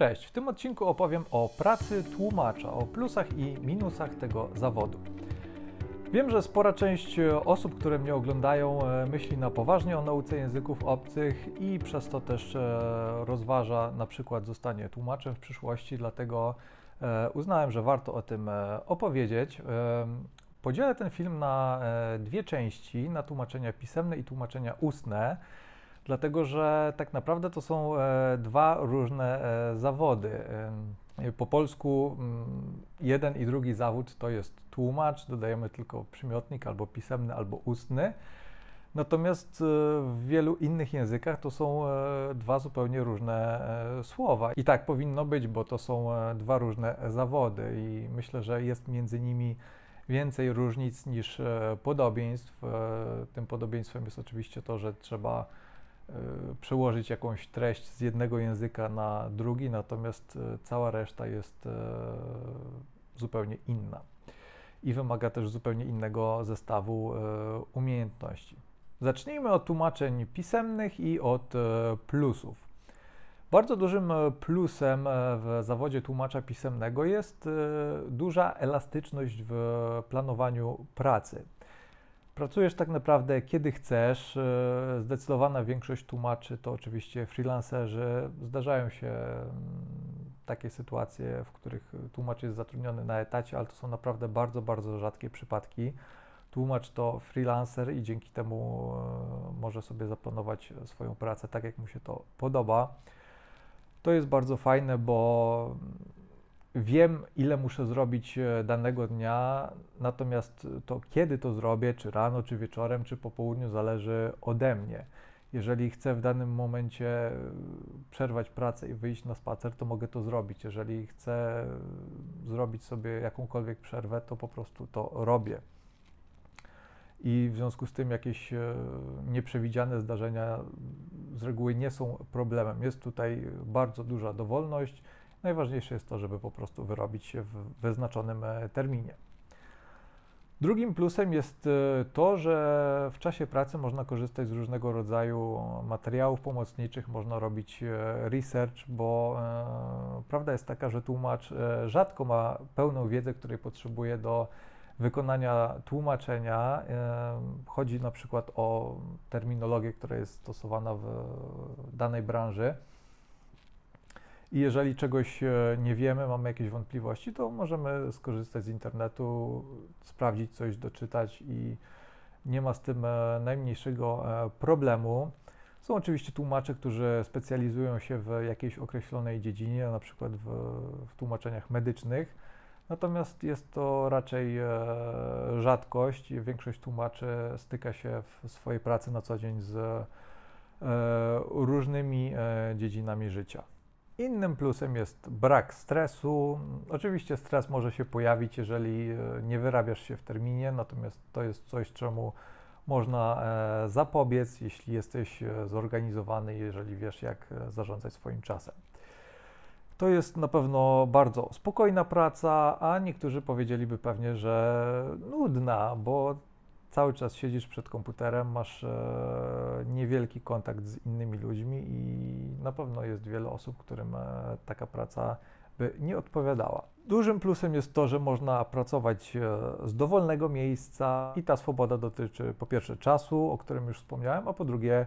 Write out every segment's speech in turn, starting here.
Cześć, w tym odcinku opowiem o pracy tłumacza, o plusach i minusach tego zawodu. Wiem, że spora część osób, które mnie oglądają, e, myśli na poważnie o nauce języków obcych i przez to też e, rozważa na przykład zostanie tłumaczem w przyszłości, dlatego e, uznałem, że warto o tym opowiedzieć. Podzielę ten film na dwie części, na tłumaczenia pisemne i tłumaczenia ustne dlatego że tak naprawdę to są e, dwa różne e, zawody. E, po polsku mm, jeden i drugi zawód to jest tłumacz, dodajemy tylko przymiotnik albo pisemny, albo ustny. Natomiast w wielu innych językach to są dwa zupełnie różne słowa. I tak powinno być, bo to są dwa różne zawody, i myślę, że jest między nimi więcej różnic niż podobieństw. Tym podobieństwem jest oczywiście to, że trzeba przełożyć jakąś treść z jednego języka na drugi, natomiast e, cała reszta jest e, zupełnie inna i wymaga też zupełnie innego zestawu umiejętności. Zacznijmy od tłumaczeń pisemnych i od plusów. Bardzo dużym plusem w zawodzie tłumacza pisemnego jest duża elastyczność w planowaniu pracy. Pracujesz tak naprawdę kiedy chcesz. E, zdecydowana większość tłumaczy to oczywiście freelancerzy. Zdarzają się mm, takie sytuacje, w których tłumacz jest zatrudniony na etacie, ale to są naprawdę bardzo, bardzo rzadkie przypadki. Tłumacz to freelancer i dzięki temu e, może sobie zaplanować swoją pracę tak, jak mu się to podoba. To jest bardzo fajne, bo wiem, ile muszę zrobić e, danego dnia, natomiast to kiedy to zrobię, czy rano, czy wieczorem, czy po południu, zależy ode mnie. Jeżeli chcę w danym momencie e, przerwać pracę i wyjść na spacer, to mogę to zrobić. Jeżeli chcę zrobić sobie jakąkolwiek przerwę, to po prostu to robię. I w związku z tym jakieś e, nieprzewidziane zdarzenia z reguły nie są problemem. Jest tutaj bardzo duża dowolność Najważniejsze jest to, żeby po prostu wyrobić się w wyznaczonym e, terminie. Drugim plusem jest e, to, że w czasie pracy można korzystać z różnego rodzaju materiałów pomocniczych, można robić e, research, bo prawda jest taka, że tłumacz rzadko ma pełną wiedzę, której potrzebuje do wykonania tłumaczenia. Chodzi na przykład o terminologię, która jest stosowana w danej branży. I jeżeli czegoś e, nie wiemy, mamy jakieś wątpliwości, to możemy skorzystać z internetu, sprawdzić coś, doczytać i nie ma z tym e, najmniejszego e, problemu. Są oczywiście tłumacze, którzy specjalizują się w jakiejś określonej dziedzinie, na przykład w, w tłumaczeniach medycznych. Natomiast jest to raczej rzadkość. Większość tłumaczy styka się w swojej pracy na co dzień z różnymi dziedzinami życia. Innym plusem jest brak stresu. Oczywiście stres może się pojawić, jeżeli e, nie wyrabiasz się w terminie, natomiast to jest coś, czemu można e, zapobiec, jeśli jesteś e, zorganizowany, jeżeli wiesz, jak zarządzać swoim czasem. To jest na pewno bardzo spokojna praca, a niektórzy powiedzieliby pewnie, że nudna, bo cały czas siedzisz przed komputerem, masz e, niewielki kontakt z innymi ludźmi i na pewno jest wiele osób, którym e, taka praca by nie odpowiadała. Dużym plusem jest to, że można pracować e, z dowolnego miejsca i ta swoboda dotyczy po pierwsze czasu, o którym już wspomniałem, a po drugie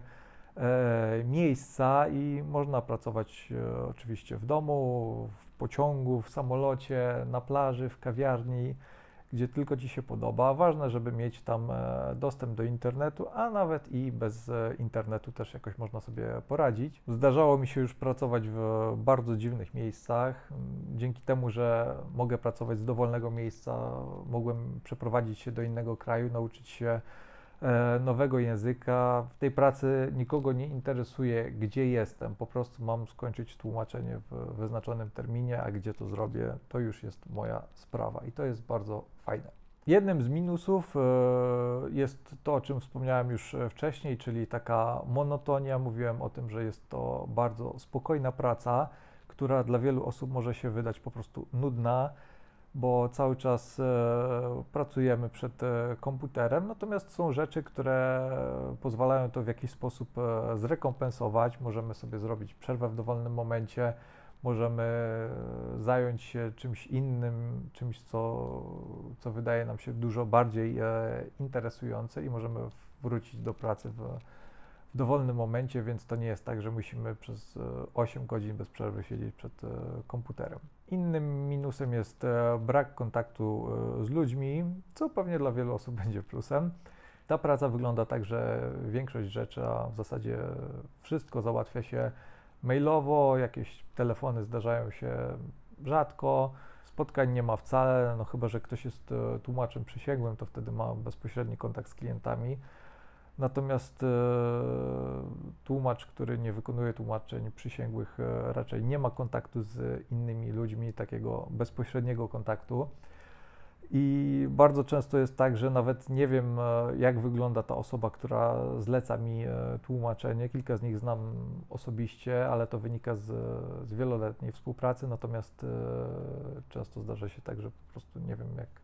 e, miejsca i można pracować e, oczywiście w domu, w pociągu, w samolocie, na plaży, w kawiarni gdzie tylko Ci się podoba. Ważne, żeby mieć tam e, dostęp do internetu, a nawet i bez e, internetu też jakoś można sobie poradzić. Zdarzało mi się już pracować w bardzo dziwnych miejscach. Dzięki temu, że mogę pracować z dowolnego miejsca, mogłem przeprowadzić się do innego kraju, nauczyć się nowego języka. W tej pracy nikogo nie interesuje, gdzie jestem. Po prostu mam skończyć tłumaczenie w wyznaczonym terminie, a gdzie to zrobię, to już jest moja sprawa i to jest bardzo fajne. Jednym z minusów e, jest to, o czym wspomniałem już wcześniej, czyli taka monotonia. Mówiłem o tym, że jest to bardzo spokojna praca, która dla wielu osób może się wydać po prostu nudna bo cały czas e, pracujemy przed e, komputerem, natomiast są rzeczy, które pozwalają to w jakiś sposób e, zrekompensować. Możemy sobie zrobić przerwę w dowolnym momencie, możemy zająć się czymś innym, czymś, co, co wydaje nam się dużo bardziej interesujące i możemy wrócić do pracy w, w dowolnym momencie, więc to nie jest tak, że musimy przez 8 e, godzin bez przerwy siedzieć przed e, komputerem. Innym minusem jest brak kontaktu z ludźmi, co pewnie dla wielu osób będzie plusem. Ta praca wygląda tak, że większość rzeczy, a w zasadzie wszystko załatwia się mailowo, jakieś telefony zdarzają się rzadko, spotkań nie ma wcale, no chyba, że ktoś jest e, tłumaczem przysięgłym, to wtedy ma bezpośredni kontakt z klientami. Natomiast e, tłumacz, który nie wykonuje tłumaczeń przysięgłych, e, raczej nie ma kontaktu z innymi ludźmi, takiego bezpośredniego kontaktu. I bardzo często jest tak, że nawet nie wiem, e, jak wygląda ta osoba, która zleca mi tłumaczenie. Kilka z nich znam osobiście, ale to wynika z, z wieloletniej współpracy. Natomiast często zdarza się tak, że po prostu nie wiem, jak,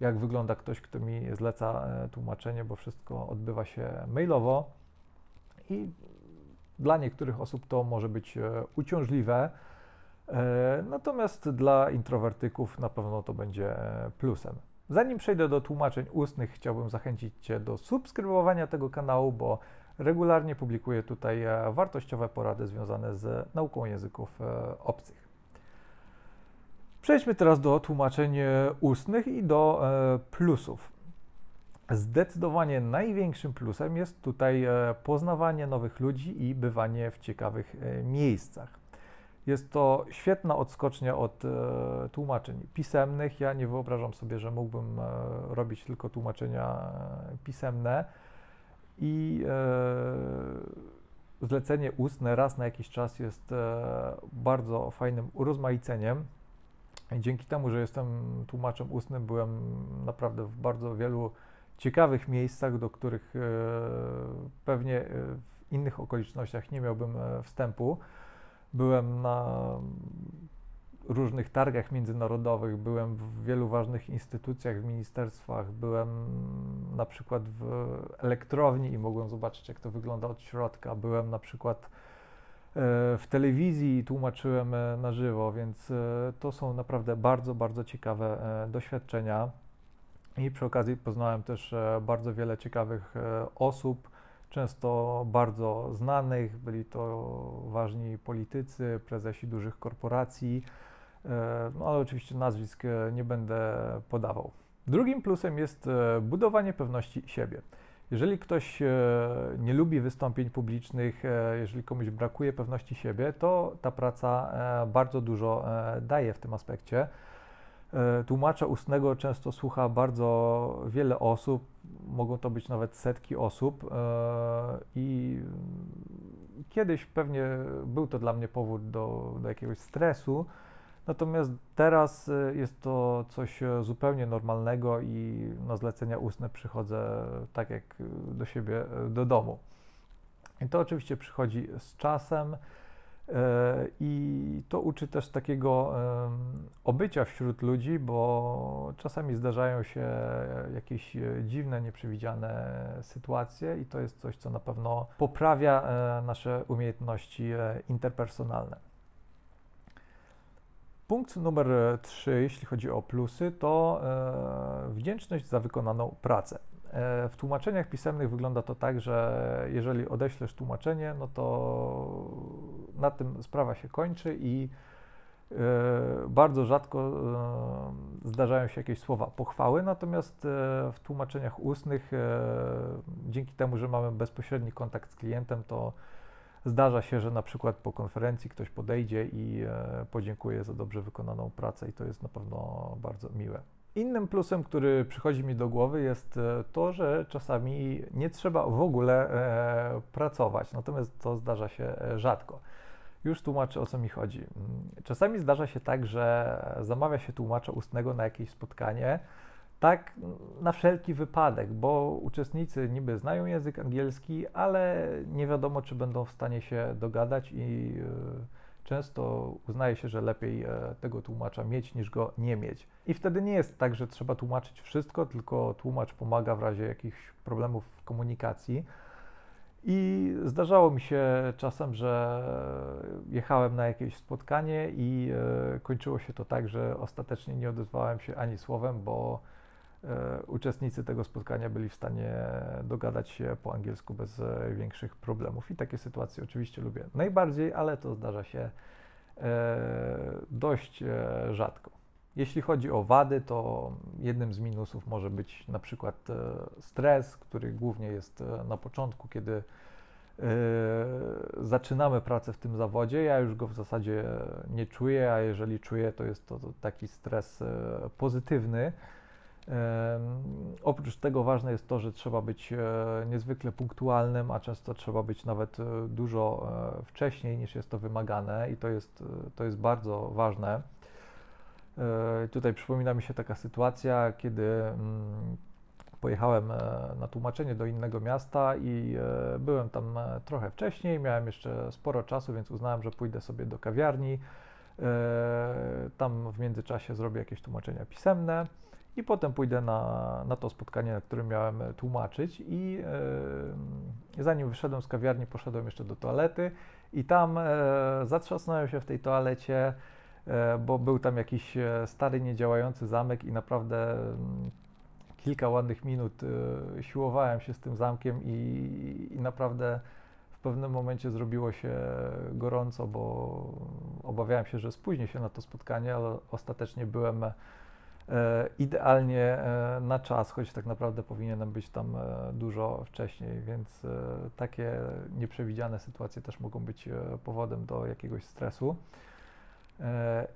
jak wygląda ktoś, kto mi zleca tłumaczenie, bo wszystko odbywa się mailowo. I dla niektórych osób to może być uciążliwe. E, natomiast dla introwertyków na pewno to będzie plusem. Zanim przejdę do tłumaczeń ustnych, chciałbym zachęcić Cię do subskrybowania tego kanału, bo regularnie publikuję tutaj e, wartościowe porady związane z nauką języków e, obcych. Przejdźmy teraz do tłumaczeń ustnych i do plusów. Zdecydowanie największym plusem jest tutaj poznawanie nowych ludzi i bywanie w ciekawych miejscach. Jest to świetna odskocznia od e, tłumaczeń pisemnych. Ja nie wyobrażam sobie, że mógłbym e, robić tylko tłumaczenia e, pisemne i e, zlecenie ustne raz na jakiś czas jest e, bardzo fajnym urozmaiceniem. Dzięki temu, że jestem tłumaczem ustnym, byłem naprawdę w bardzo wielu ciekawych miejscach, do których e, pewnie w innych okolicznościach nie miałbym wstępu. Byłem na różnych targach międzynarodowych, byłem w wielu ważnych instytucjach, w ministerstwach, byłem na przykład w elektrowni i mogłem zobaczyć, jak to wygląda od środka. Byłem na przykład e, w telewizji tłumaczyłem e, na żywo, więc e, to są naprawdę bardzo, bardzo ciekawe doświadczenia. I przy okazji poznałem też bardzo wiele ciekawych osób, często bardzo znanych, byli to ważni politycy, prezesi dużych korporacji, e, no ale oczywiście nazwisk e, nie będę podawał. Drugim plusem jest e, budowanie pewności siebie. Jeżeli ktoś nie lubi wystąpień publicznych, jeżeli komuś brakuje pewności siebie, to ta praca bardzo dużo daje w tym aspekcie. E, tłumacza ustnego często słucha bardzo wiele osób, mogą to być nawet setki osób e, i kiedyś pewnie był to dla mnie powód do, do jakiegoś stresu, natomiast teraz e, jest to coś zupełnie normalnego i na zlecenia ustne przychodzę tak jak do siebie, do domu. I to oczywiście przychodzi z czasem. E, I to uczy też takiego obycia wśród ludzi, bo czasami zdarzają się jakieś e, dziwne, nieprzewidziane sytuacje, i to jest coś, co na pewno poprawia e, nasze umiejętności interpersonalne. Punkt numer trzy, jeśli chodzi o plusy, to wdzięczność za wykonaną pracę. E, w tłumaczeniach pisemnych wygląda to tak, że jeżeli odeślesz tłumaczenie, no to na tym sprawa się kończy i e, bardzo rzadko e, zdarzają się jakieś słowa pochwały, natomiast w tłumaczeniach ustnych, dzięki temu, że mamy bezpośredni kontakt z klientem, to zdarza się, że na przykład po konferencji ktoś podejdzie i podziękuje za dobrze wykonaną pracę i to jest na pewno bardzo miłe. Innym plusem, który przychodzi mi do głowy, jest e, to, że czasami nie trzeba w ogóle e, pracować, natomiast to zdarza się e, rzadko. Już tłumaczę o co mi chodzi. Mm, czasami zdarza się tak, że zamawia się tłumacza ustnego na jakieś spotkanie, tak na wszelki wypadek, bo uczestnicy niby znają język angielski, ale nie wiadomo, czy będą w stanie się dogadać i często uznaje się, że lepiej e, tego tłumacza mieć niż go nie mieć. I wtedy nie jest tak, że trzeba tłumaczyć wszystko, tylko tłumacz pomaga w razie jakichś problemów w komunikacji. I zdarzało mi się czasem, że jechałem na jakieś spotkanie i e, kończyło się to tak, że ostatecznie nie odezwałem się ani słowem, bo e, uczestnicy tego spotkania byli w stanie dogadać się po angielsku bez e, większych problemów. I takie sytuacje oczywiście lubię najbardziej, ale to zdarza się dość rzadko. Jeśli chodzi o wady, to jednym z minusów może być na przykład e, stres, który głównie jest e, na początku, kiedy e, zaczynamy pracę w tym zawodzie. Ja już go w zasadzie nie czuję, a jeżeli czuję, to jest to taki stres pozytywny. Oprócz tego ważne jest to, że trzeba być niezwykle punktualnym, a często trzeba być nawet dużo wcześniej niż jest to wymagane i to jest, to jest bardzo ważne. E, tutaj przypomina mi się taka sytuacja, kiedy mm, pojechałem e, na tłumaczenie do innego miasta i e, byłem tam trochę wcześniej, miałem jeszcze sporo czasu, więc uznałem, że pójdę sobie do kawiarni. Tam w międzyczasie zrobię jakieś tłumaczenia pisemne i potem pójdę na, na to spotkanie, na którym miałem tłumaczyć. I zanim wyszedłem z kawiarni, poszedłem jeszcze do toalety i tam zatrzasnąłem się w tej toalecie. E, bo był tam jakiś e, stary, niedziałający zamek i naprawdę mm, kilka ładnych minut e, siłowałem się z tym zamkiem i, i naprawdę w pewnym momencie zrobiło się gorąco, bo obawiałem się, że spóźnię się na to spotkanie, ale ostatecznie byłem idealnie na czas, choć tak naprawdę powinienem być tam dużo wcześniej, więc takie nieprzewidziane sytuacje też mogą być powodem do jakiegoś stresu. E,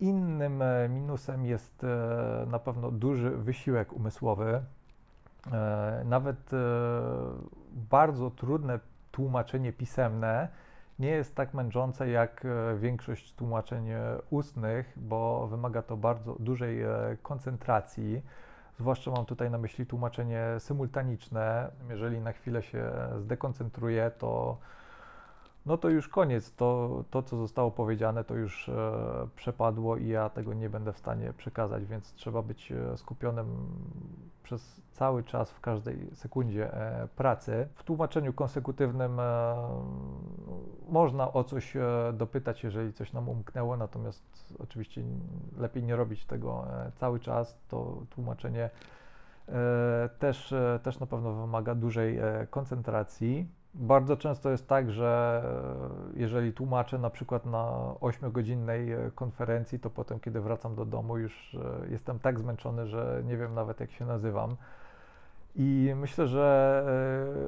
innym e, minusem jest e, na pewno duży wysiłek umysłowy. Nawet bardzo trudne tłumaczenie pisemne nie jest tak męczące jak większość tłumaczeń ustnych, bo wymaga to bardzo dużej koncentracji. Zwłaszcza mam tutaj na myśli tłumaczenie symultaniczne. Jeżeli na chwilę się zdekoncentruję, to no to już koniec. To, to co zostało powiedziane, to już e, przepadło i ja tego nie będę w stanie przekazać, więc trzeba być e, skupionym przez cały czas, w każdej sekundzie e, pracy. W tłumaczeniu konsekutywnym e, można o coś e, dopytać, jeżeli coś nam umknęło, natomiast oczywiście lepiej nie robić tego e, cały czas. To tłumaczenie też, też na pewno wymaga dużej koncentracji. Bardzo często jest tak, że e, jeżeli tłumaczę na przykład na 8-godzinnej e, konferencji, to potem, kiedy wracam do domu, już e, jestem tak zmęczony, że nie wiem nawet jak się nazywam. I myślę, że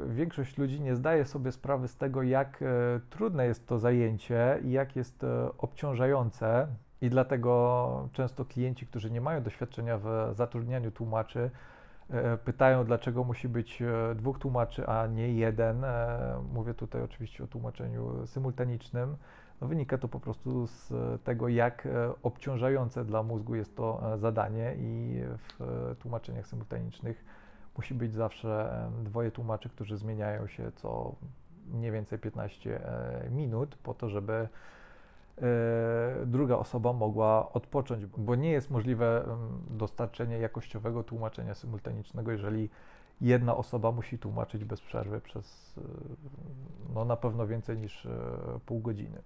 większość ludzi nie zdaje sobie sprawy z tego, jak trudne jest to zajęcie i jak jest obciążające. I dlatego często klienci, którzy nie mają doświadczenia w zatrudnianiu tłumaczy, E, pytają, dlaczego musi być e, dwóch tłumaczy, a nie jeden. E, mówię tutaj oczywiście o tłumaczeniu symultanicznym. No wynika to po prostu z tego, jak obciążające dla mózgu jest to zadanie i w tłumaczeniach symultanicznych musi być zawsze dwoje tłumaczy, którzy zmieniają się co mniej więcej 15 minut po to, żeby E, druga osoba mogła odpocząć, bo nie jest możliwe dostarczenie jakościowego tłumaczenia symultanicznego, jeżeli jedna osoba musi tłumaczyć bez przerwy przez e, no, na pewno więcej niż e, pół godziny.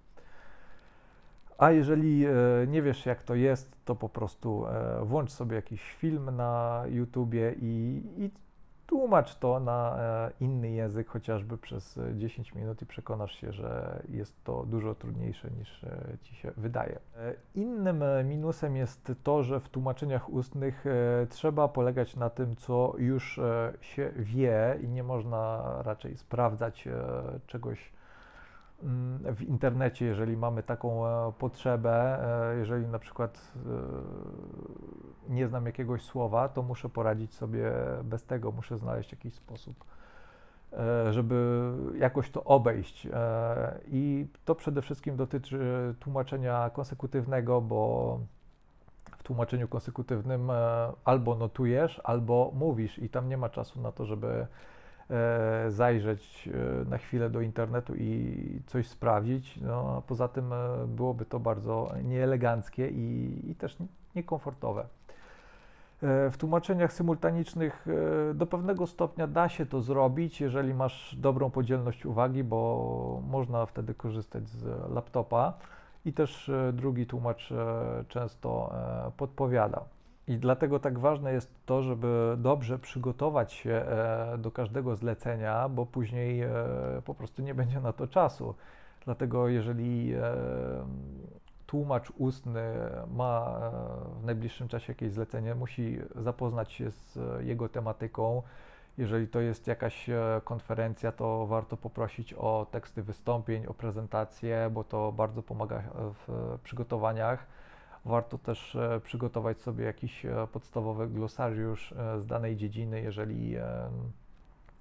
A jeżeli nie wiesz, jak to jest, to po prostu włącz sobie jakiś film na YouTubie i, i Tłumacz to na e, inny język chociażby przez 10 minut i przekonasz się, że jest to dużo trudniejsze niż e, ci się wydaje. E, innym minusem jest to, że w tłumaczeniach ustnych trzeba polegać na tym, co już się wie i nie można raczej sprawdzać czegoś w internecie, jeżeli mamy taką e, potrzebę, e, jeżeli na przykład e, nie znam jakiegoś słowa, to muszę poradzić sobie bez tego, muszę znaleźć jakiś sposób, żeby jakoś to obejść. I to przede wszystkim dotyczy tłumaczenia konsekutywnego, bo w tłumaczeniu konsekutywnym albo notujesz, albo mówisz, i tam nie ma czasu na to, żeby zajrzeć e, na chwilę do internetu i coś sprawdzić. No, a poza tym e, byłoby to bardzo nieeleganckie i, i też niekomfortowe. W tłumaczeniach symultanicznych do pewnego stopnia da się to zrobić, jeżeli masz dobrą podzielność uwagi, bo można wtedy korzystać z laptopa i też drugi tłumacz często podpowiada. I dlatego tak ważne jest to, żeby dobrze przygotować się e, do każdego zlecenia, bo później e, po prostu nie będzie na to czasu. Dlatego jeżeli e, tłumacz ustny ma w najbliższym czasie jakieś zlecenie, musi zapoznać się z jego tematyką. Jeżeli to jest jakaś konferencja, to warto poprosić o teksty wystąpień, o prezentacje, bo to bardzo pomaga w przygotowaniach Warto też e, przygotować sobie jakiś e, podstawowy glosariusz e, z danej dziedziny, jeżeli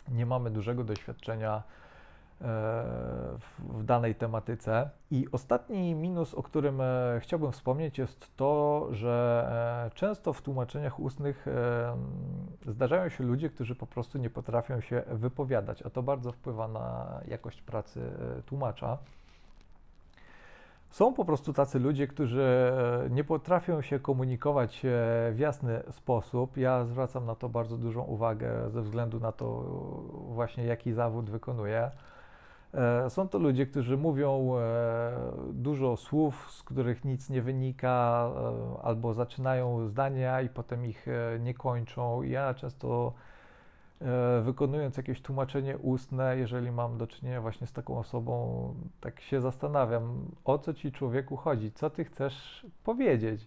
nie mamy dużego doświadczenia w danej tematyce. I ostatni minus, o którym chciałbym wspomnieć, jest to, że często w tłumaczeniach ustnych zdarzają się ludzie, którzy po prostu nie potrafią się wypowiadać, a to bardzo wpływa na jakość pracy tłumacza. Są po prostu tacy ludzie, którzy e, nie potrafią się komunikować e, w jasny sposób. Ja zwracam na to bardzo dużą uwagę ze względu na to właśnie, jaki zawód wykonuję. E, są to ludzie, którzy mówią dużo słów, z których nic nie wynika, albo zaczynają zdania i potem ich nie kończą. Ja często wykonując jakieś tłumaczenie ustne, jeżeli mam do czynienia właśnie z taką osobą, tak się zastanawiam, o co ci człowieku chodzi, co ty chcesz powiedzieć.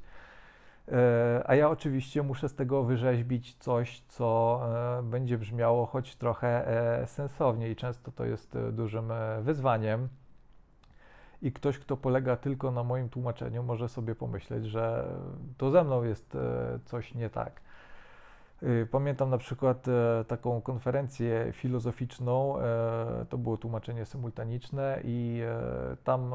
E, a ja oczywiście muszę z tego wyrzeźbić coś, co e, będzie brzmiało choć trochę sensownie, i często to jest dużym wyzwaniem. I ktoś, kto polega tylko na moim tłumaczeniu, może sobie pomyśleć, że to ze mną jest coś nie tak. Y, pamiętam na przykład e, taką konferencję filozoficzną, e, to było tłumaczenie symultaniczne i e, tam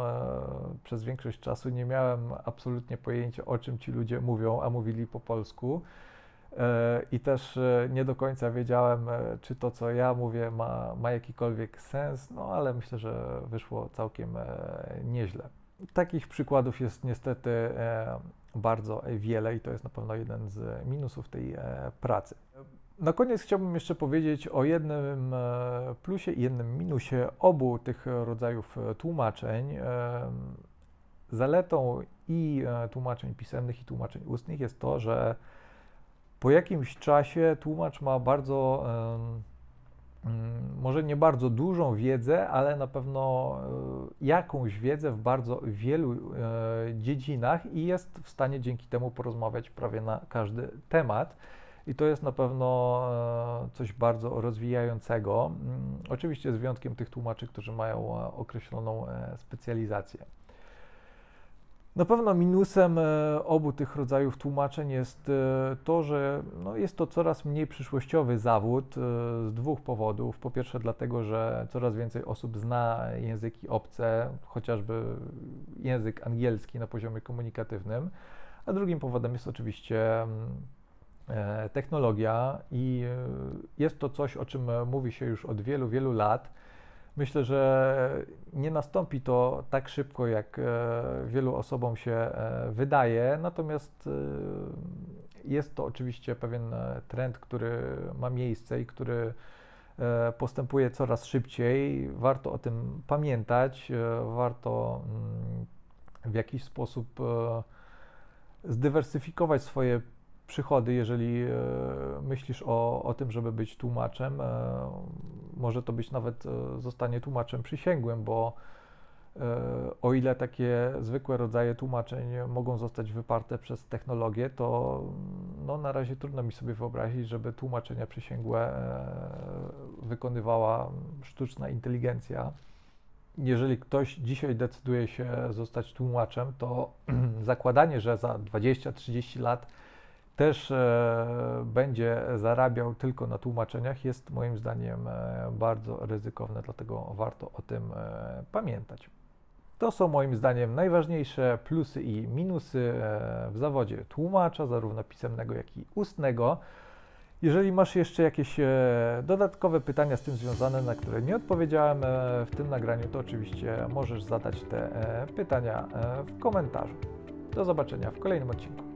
przez większość czasu nie miałem absolutnie pojęcia o czym ci ludzie mówią, a mówili po polsku. I też nie do końca wiedziałem, czy to, co ja mówię, ma, ma jakikolwiek sens, no ale myślę, że wyszło całkiem nieźle. Takich przykładów jest niestety bardzo wiele i to jest na pewno jeden z minusów tej e, pracy. Na koniec chciałbym jeszcze powiedzieć o jednym e, plusie i jednym minusie obu tych rodzajów e, tłumaczeń. Zaletą i tłumaczeń pisemnych, i tłumaczeń ustnych jest to, że po jakimś czasie tłumacz ma bardzo może nie bardzo dużą wiedzę, ale na pewno e, jakąś wiedzę w bardzo wielu e, dziedzinach i jest w stanie dzięki temu porozmawiać prawie na każdy temat. I to jest na pewno e, coś bardzo rozwijającego. Mm, oczywiście z wyjątkiem tych tłumaczy, którzy mają określoną specjalizację. Na pewno minusem e, obu tych rodzajów tłumaczeń jest e, to, że no jest to coraz mniej przyszłościowy zawód e, z dwóch powodów. Po pierwsze, dlatego, że coraz więcej osób zna języki obce, chociażby język angielski na poziomie komunikatywnym, a drugim powodem jest oczywiście mm, technologia i jest to coś, o czym mówi się już od wielu, wielu lat Myślę, że nie nastąpi to tak szybko, jak e, wielu osobom się e, wydaje, natomiast e, jest to oczywiście pewien trend, który ma miejsce i który postępuje coraz szybciej. Warto o tym pamiętać, warto mm, w jakiś sposób zdywersyfikować swoje przychody, jeżeli myślisz o, o tym, żeby być tłumaczem. E, może to być nawet e, zostanie tłumaczem przysięgłym, bo o ile takie zwykłe rodzaje tłumaczeń mogą zostać wyparte przez technologię, to no, na razie trudno mi sobie wyobrazić, żeby tłumaczenia przysięgłe wykonywała sztuczna inteligencja. Jeżeli ktoś dzisiaj decyduje się zostać tłumaczem, to zakładanie, że za 20-30 lat też e, będzie zarabiał tylko na tłumaczeniach, jest moim zdaniem e, bardzo ryzykowne, dlatego warto o tym e, pamiętać. To są moim zdaniem najważniejsze plusy i minusy w zawodzie tłumacza, zarówno pisemnego, jak i ustnego. Jeżeli masz jeszcze jakieś dodatkowe pytania z tym związane, na które nie odpowiedziałem w tym nagraniu, to oczywiście możesz zadać te pytania w komentarzu. Do zobaczenia w kolejnym odcinku.